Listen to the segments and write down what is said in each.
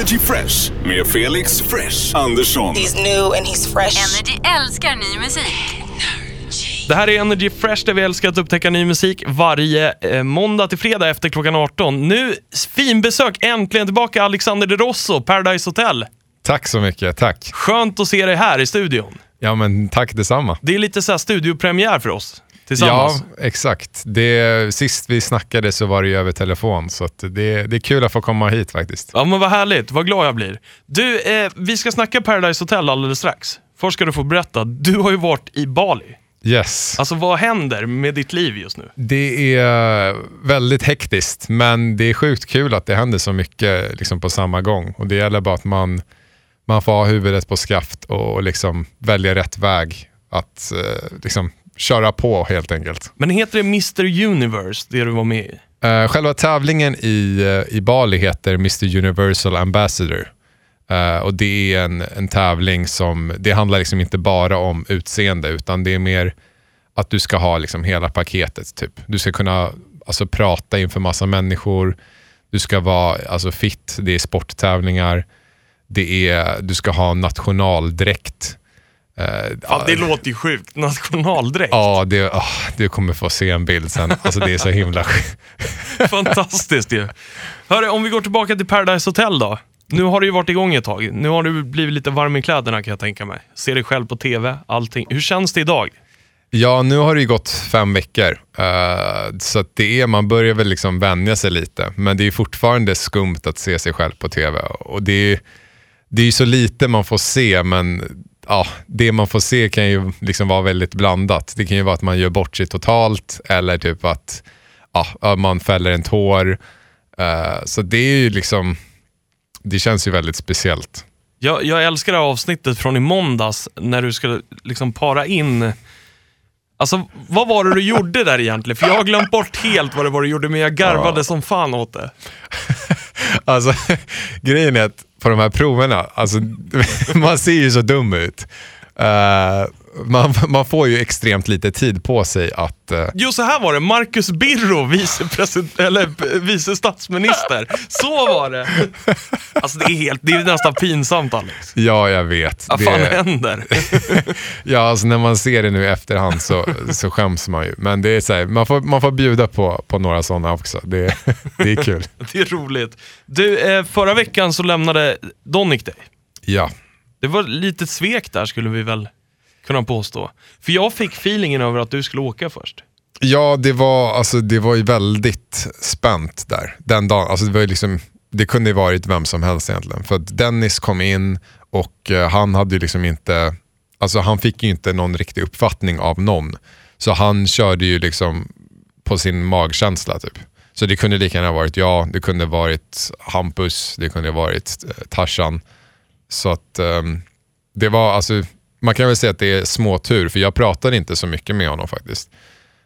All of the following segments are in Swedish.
Energy Fresh med Felix Fresh Andersson. He's new and he's fresh. Energy älskar ny musik. Det här är Energy Fresh där vi älskar att upptäcka ny musik varje eh, måndag till fredag efter klockan 18. Nu, fin besök, äntligen tillbaka Alexander De Rosso, Paradise Hotel. Tack så mycket, tack. Skönt att se dig här i studion. Ja men tack detsamma. Det är lite så här studiopremiär för oss tillsammans. Ja, exakt. Det, sist vi snackade så var det ju över telefon, så det, det är kul att få komma hit faktiskt. Ja men vad härligt, vad glad jag blir. Du, eh, vi ska snacka Paradise Hotel alldeles strax. Först ska du få berätta, du har ju varit i Bali. Yes. Alltså vad händer med ditt liv just nu? Det är väldigt hektiskt, men det är sjukt kul att det händer så mycket liksom, på samma gång. Och Det gäller bara att man, man får ha huvudet på skaft och liksom välja rätt väg. Att eh, liksom, köra på helt enkelt. Men heter det Mr Universe, det du var med i? Uh, själva tävlingen i, uh, i Bali heter Mr Universal Ambassador. Uh, och Det är en, en tävling som, det handlar liksom inte bara om utseende utan det är mer att du ska ha liksom hela paketet. Typ. Du ska kunna alltså, prata inför massa människor, du ska vara alltså, fit, det är sporttävlingar, det är, du ska ha nationaldräkt. Uh, Fan, det låter ju sjukt. Nationaldräkt. Ja, det, oh, du kommer få se en bild sen. Alltså, det är så himla Fantastiskt ju. Hörru, om vi går tillbaka till Paradise Hotel då. Nu har du ju varit igång ett tag. Nu har du blivit lite varm i kläderna kan jag tänka mig. Ser dig själv på TV, allting. Hur känns det idag? Ja, nu har det ju gått fem veckor. Uh, så det är, man börjar väl liksom vänja sig lite. Men det är fortfarande skumt att se sig själv på TV. Och det är, det är så lite man får se, men ja, det man får se kan ju liksom vara väldigt blandat. Det kan ju vara att man gör bort sig totalt eller typ att ja, man fäller en tår. Uh, så det är ju liksom, det känns ju väldigt speciellt. Jag, jag älskar det här avsnittet från i måndags när du skulle liksom para in Alltså, vad var det du gjorde där egentligen? För jag har glömt bort helt vad det var du gjorde, men jag garvade ja. som fan åt det. alltså, grejen är att på de här proverna, alltså, man ser ju så dum ut. Uh, man, man får ju extremt lite tid på sig att... Uh... Jo, så här var det. Marcus Birro, vice, eller, vice statsminister. Så var det. Alltså det är, helt, det är nästan pinsamt Alex. Ja, jag vet. Vad fan det... händer? ja, alltså när man ser det nu i efterhand så, så skäms man ju. Men det är så här, man, får, man får bjuda på, på några sådana också. Det, det är kul. det är roligt. Du, eh, förra veckan så lämnade Donic dig. Ja. Det var lite svek där skulle vi väl kunna påstå. För jag fick feelingen över att du skulle åka först. Ja, det var, alltså, det var ju väldigt spänt där den dagen. Alltså, det, var liksom, det kunde ju varit vem som helst egentligen. För att Dennis kom in och uh, han hade ju liksom inte, alltså han fick ju inte någon riktig uppfattning av någon. Så han körde ju liksom på sin magkänsla typ. Så det kunde lika gärna varit jag, det kunde varit Hampus, det kunde varit uh, Tarzan. Så att um, det var alltså, man kan väl säga att det är småtur, för jag pratade inte så mycket med honom faktiskt.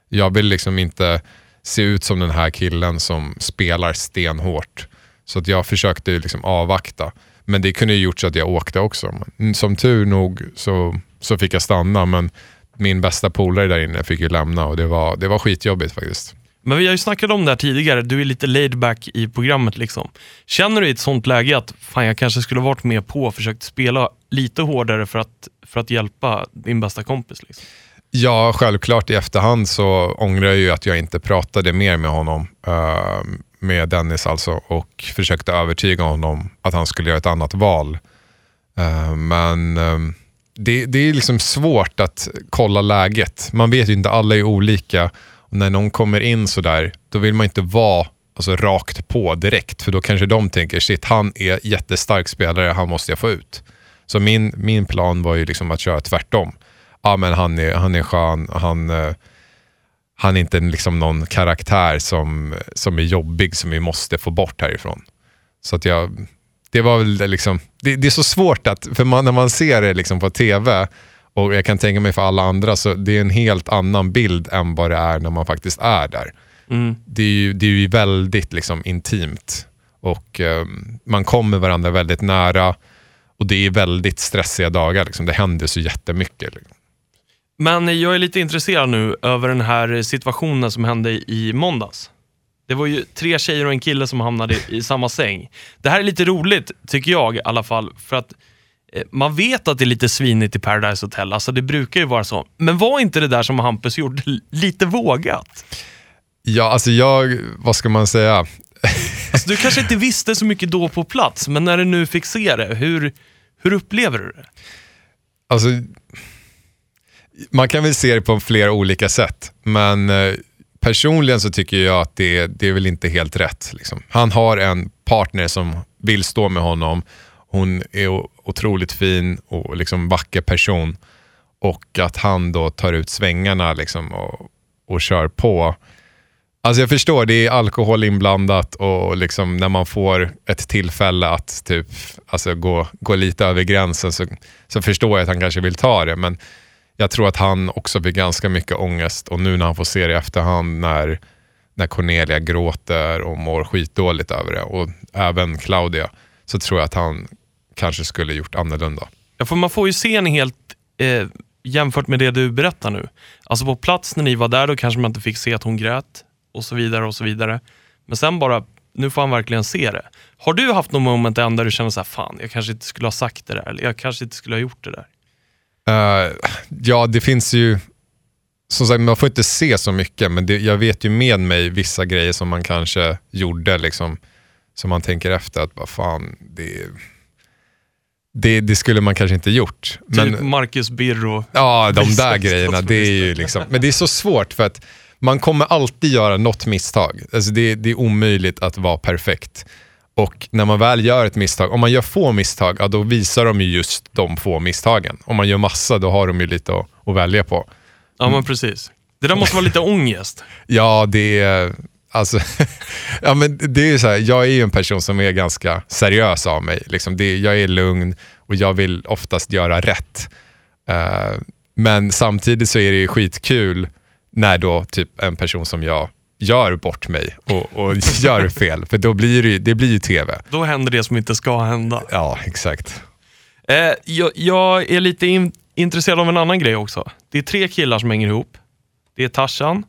Jag vill liksom inte se ut som den här killen som spelar stenhårt. Så att jag försökte liksom avvakta. Men det kunde ju gjort så att jag åkte också. Som tur nog så, så fick jag stanna, men min bästa polare där inne fick ju lämna och det var, det var skitjobbigt faktiskt. Men vi har ju snackat om det här tidigare, du är lite laid back i programmet. liksom. Känner du i ett sånt läge att fan, jag kanske skulle varit med på och försökt spela lite hårdare för att, för att hjälpa din bästa kompis? Liksom? Ja, självklart i efterhand så ångrar jag ju att jag inte pratade mer med honom, uh, med Dennis alltså, och försökte övertyga honom att han skulle göra ett annat val. Uh, men uh, det, det är liksom svårt att kolla läget. Man vet ju inte, alla är olika när någon kommer in sådär, då vill man inte vara alltså, rakt på direkt. För då kanske de tänker, shit han är jättestark spelare, han måste jag få ut. Så min, min plan var ju liksom att köra tvärtom. Ja, men han, är, han är skön, han, uh, han är inte liksom någon karaktär som, som är jobbig som vi måste få bort härifrån. Så att jag, det var väl liksom, det, det är så svårt att, för man, när man ser det liksom på TV, och jag kan tänka mig för alla andra, så det är en helt annan bild än vad det är när man faktiskt är där. Mm. Det, är ju, det är ju väldigt liksom, intimt och um, man kommer varandra väldigt nära och det är väldigt stressiga dagar. Liksom. Det händer så jättemycket. Liksom. Men jag är lite intresserad nu över den här situationen som hände i måndags. Det var ju tre tjejer och en kille som hamnade i, samma säng. Det här är lite roligt, tycker jag i alla fall, för att eh, man vet att det är lite svinigt i Paradise Hotel, alltså det brukar ju vara så. Men var inte det där som Hampus gjorde lite vågat? Ja, alltså jag, vad ska man säga? Alltså, du kanske inte visste så mycket då på plats, men när du nu fick se det, hur, hur upplever du det? Alltså, man kan väl se det på flera olika sätt, men eh, personligen så tycker jag att det, det är väl inte helt rätt. Liksom. Han har en partner som vill stå med honom. Hon är otroligt fin och liksom vacker person. Och att han då tar ut svängarna liksom och, och kör på. Alltså jag förstår, det är alkohol inblandat och liksom när man får ett tillfälle att typ, alltså gå, gå lite över gränsen så, så förstår jag att han kanske vill ta det. Men jag tror att han också fick ganska mycket ångest och nu när han får se det i efterhand när, när Cornelia gråter och mår skitdåligt över det och även Claudia så tror jag att han kanske skulle gjort annorlunda. Ja, för man får ju se en helt eh, jämfört med det du berättar nu. Alltså på plats när ni var där, då kanske man inte fick se att hon grät och så vidare och så vidare. Men sen bara, nu får han verkligen se det. Har du haft någon moment där du känner så här, fan, jag kanske inte skulle ha sagt det där, eller jag kanske inte skulle ha gjort det där? Eh, ja, det finns ju... Som sagt, man får inte se så mycket, men det, jag vet ju med mig vissa grejer som man kanske gjorde, liksom, som man tänker efter att vad fan, det, det, det skulle man kanske inte gjort. typ Marcus Birro. Ja, de där grejerna. Det är ju liksom, men det är så svårt för att man kommer alltid göra något misstag. Alltså det, det är omöjligt att vara perfekt. Och när man väl gör ett misstag, om man gör få misstag, ja, då visar de ju just de få misstagen. Om man gör massa, då har de ju lite att, att välja på. Ja, men precis. Det där måste vara lite ångest. Ja, det är... Alltså, ja, men det är så här, jag är ju en person som är ganska seriös av mig. Liksom det, jag är lugn och jag vill oftast göra rätt. Eh, men samtidigt så är det ju skitkul när då typ en person som jag gör bort mig och, och gör fel. För då blir det, det blir ju tv. Då händer det som inte ska hända. Ja, exakt. Eh, jag, jag är lite in, intresserad av en annan grej också. Det är tre killar som hänger ihop. Det är Tarzan,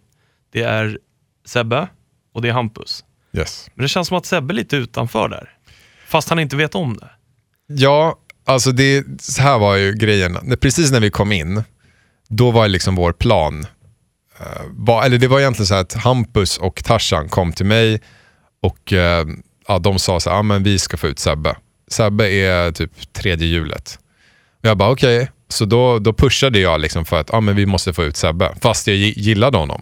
det är Sebbe och det är Hampus. Yes. Men det känns som att Sebbe är lite utanför där. Fast han inte vet om det. Ja, alltså det, så här var ju grejen. Precis när vi kom in, då var liksom vår plan, eh, var, eller det var egentligen så att Hampus och Tarzan kom till mig och eh, ja, de sa så här, ah, men vi ska få ut Sebbe. Sebbe är typ tredje hjulet. Och jag bara okej, så då, då pushade jag liksom för att ah, men vi måste få ut Sebbe, fast jag gi- gillade honom.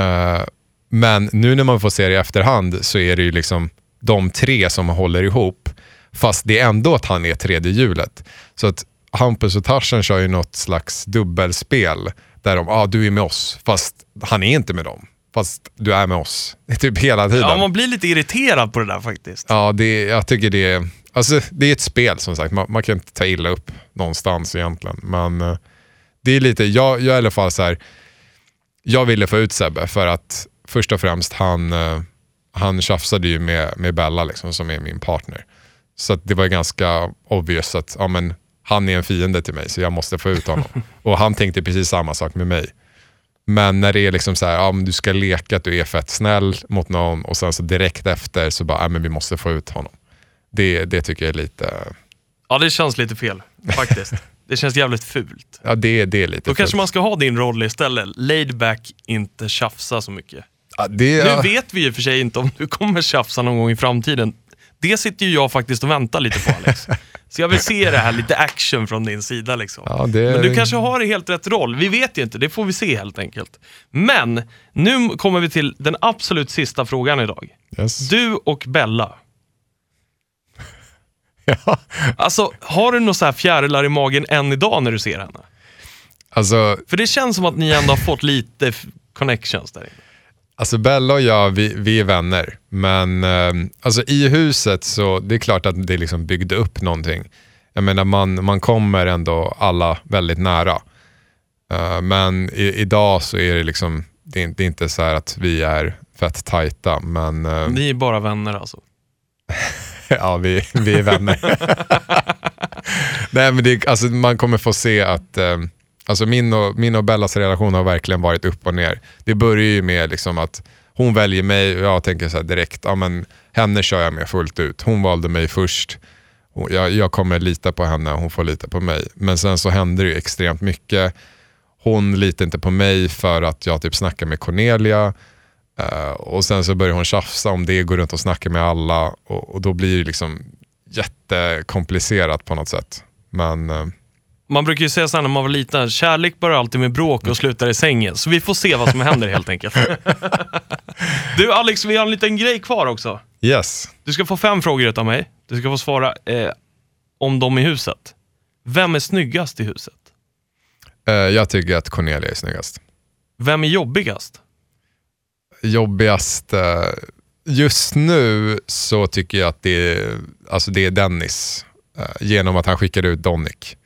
Eh, men nu när man får se det i efterhand så är det ju liksom de tre som håller ihop. Fast det är ändå att han är tredje hjulet. Så att Hampus och Tarzan kör ju något slags dubbelspel. Där de, ah, du är med oss, fast han är inte med dem. Fast du är med oss. Typ hela tiden. Ja, man blir lite irriterad på det där faktiskt. Ja, det, jag tycker det är, alltså, det är ett spel som sagt. Man, man kan inte ta illa upp någonstans egentligen. Men eh, det är lite, jag, jag är i alla fall så här, jag ville få ut Sebbe för att först och främst han, eh, han tjafsade ju med, med Bella liksom, som är min partner. Så det var ganska obvious att ja, men, han är en fiende till mig så jag måste få ut honom. och han tänkte precis samma sak med mig. Men när det är liksom så här, ja, du ska leka att du är fett snäll mot någon och sen så direkt efter så bara, ja, men vi måste få ut honom. Det, det tycker jag är lite, Ja, det känns lite fel faktiskt. Det känns jävligt fult. ja det, det är lite Då kanske fult. man ska ha din roll istället. Laid back, inte tjafsa så mycket. Det, Nu vet vi ju för sig inte om du kommer tjafsa någon gång i framtiden. Det sitter ju jag faktiskt och väntar lite på Alex. Så jag vill se det här, lite action från din sida liksom. ja, det, Men du kanske har helt rätt roll. Vi vet ju inte, det får vi se helt enkelt. Men nu kommer vi till den absolut sista frågan idag. yes. Du och Bella. ja. Alltså, har du några så här fjärilar i magen än idag när du ser henne? Alltså, För det känns som att ni ändå har fått lite connections där inne. Alltså Bella och jag, vi, vi är vänner. Men eh, alltså i huset så det är klart att det liksom byggde upp någonting. Jag menar man, man kommer ändå alla väldigt nära. Eh, men i, idag så är det liksom, det är, det är inte så här att vi är fett tajta. Men eh, Ni är bara vänner alltså. ja, vi, vi är vänner. Nej men det, alltså, man kommer få se att eh, alltså min, och, min och Bellas relation har verkligen varit upp och ner. Det börjar ju med liksom att hon väljer mig och jag tänker så här direkt, ja, men, henne kör jag med fullt ut. Hon valde mig först. Jag, jag kommer lita på henne, och hon får lita på mig. Men sen så händer det ju extremt mycket. Hon litar inte på mig för att jag typ snackar med Cornelia. Uh, och sen så börjar hon tjafsa om det, går runt och snackar med alla. Och, och då blir det liksom jättekomplicerat på något sätt. Men Uh, man brukar ju säga så här när man var liten, kärlek börjar alltid med bråk och slutar i sängen. Så vi får se vad som händer helt enkelt. Du Alex, vi har en liten grej kvar också. yes, Du ska få fem frågor av mig. Du ska få svara eh, om dem i huset. Vem är snyggast i huset? Eh, jag tycker att Cornelia är snyggast. Vem är jobbigast? Jobbigast, eh, just nu så tycker jag att det är, alltså det är Dennis. eh, genom att han skickade ut Donick.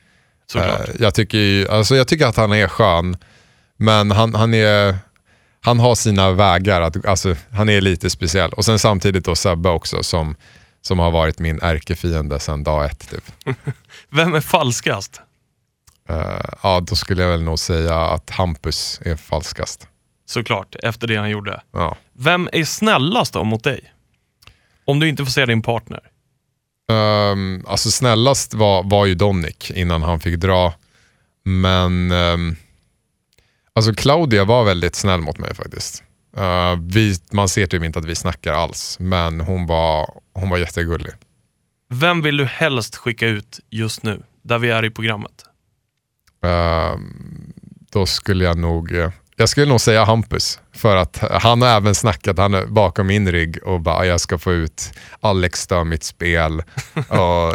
Såklart. Eh, jag, tycker, alltså jag tycker att han är skön, men han, han, är, han har sina vägar. Att, alltså, han är lite speciell. Och sen samtidigt då Sebbe också som, som har varit min ärkefiende sedan dag ett. Typ. Vem är falskast? Eh, ja, då skulle jag väl nog säga att Hampus är falskast. Såklart, efter det han gjorde. Ja. Vem är snällast då mot dig? Om du inte får se din partner. Um, alltså snällast var, var ju Donick innan han fick dra. Men ehm, alltså Claudia var väldigt snäll mot mig faktiskt. Eh, vi, man ser typ inte att vi snackar alls, men hon var, hon var jättegullig. Vem vill du helst skicka ut just nu, där vi är i programmet? Ehm, då skulle jag nog, eh, jag skulle nog säga Hampus. För att han har även snackat, han är bakom min rygg och bara jag ska få ut Alex stör mitt spel. och,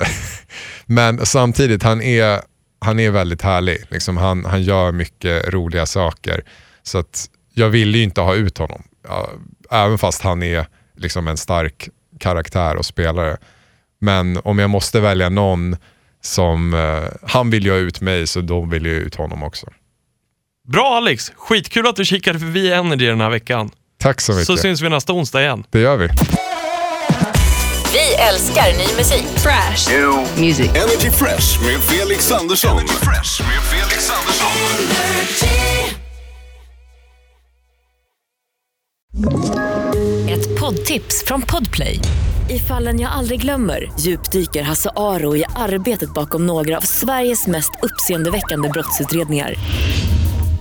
men samtidigt, han är, han är väldigt härlig. Liksom, han, han gör mycket roliga saker. Så att jag ville ju inte ha ut honom. Även fast han är liksom en stark karaktär och spelare. Men om jag måste välja någon som, eh, han vill ju ha ut mig så då vill jag ut honom också. Bra Alex! Skitkul att du kikade förbi Energy den här veckan. Tack så mycket. Så syns vi nästa onsdag igen. Det gör vi. Vi älskar ny musik. Fresh. Music. Energy Fresh med Felix Andersson. Energy Fresh med Felix Andersson. Ett poddtips från Podplay. I fallen jag aldrig glömmer djupdyker Hasse Aro i arbetet bakom några av Sveriges mest uppseendeväckande brottsutredningar.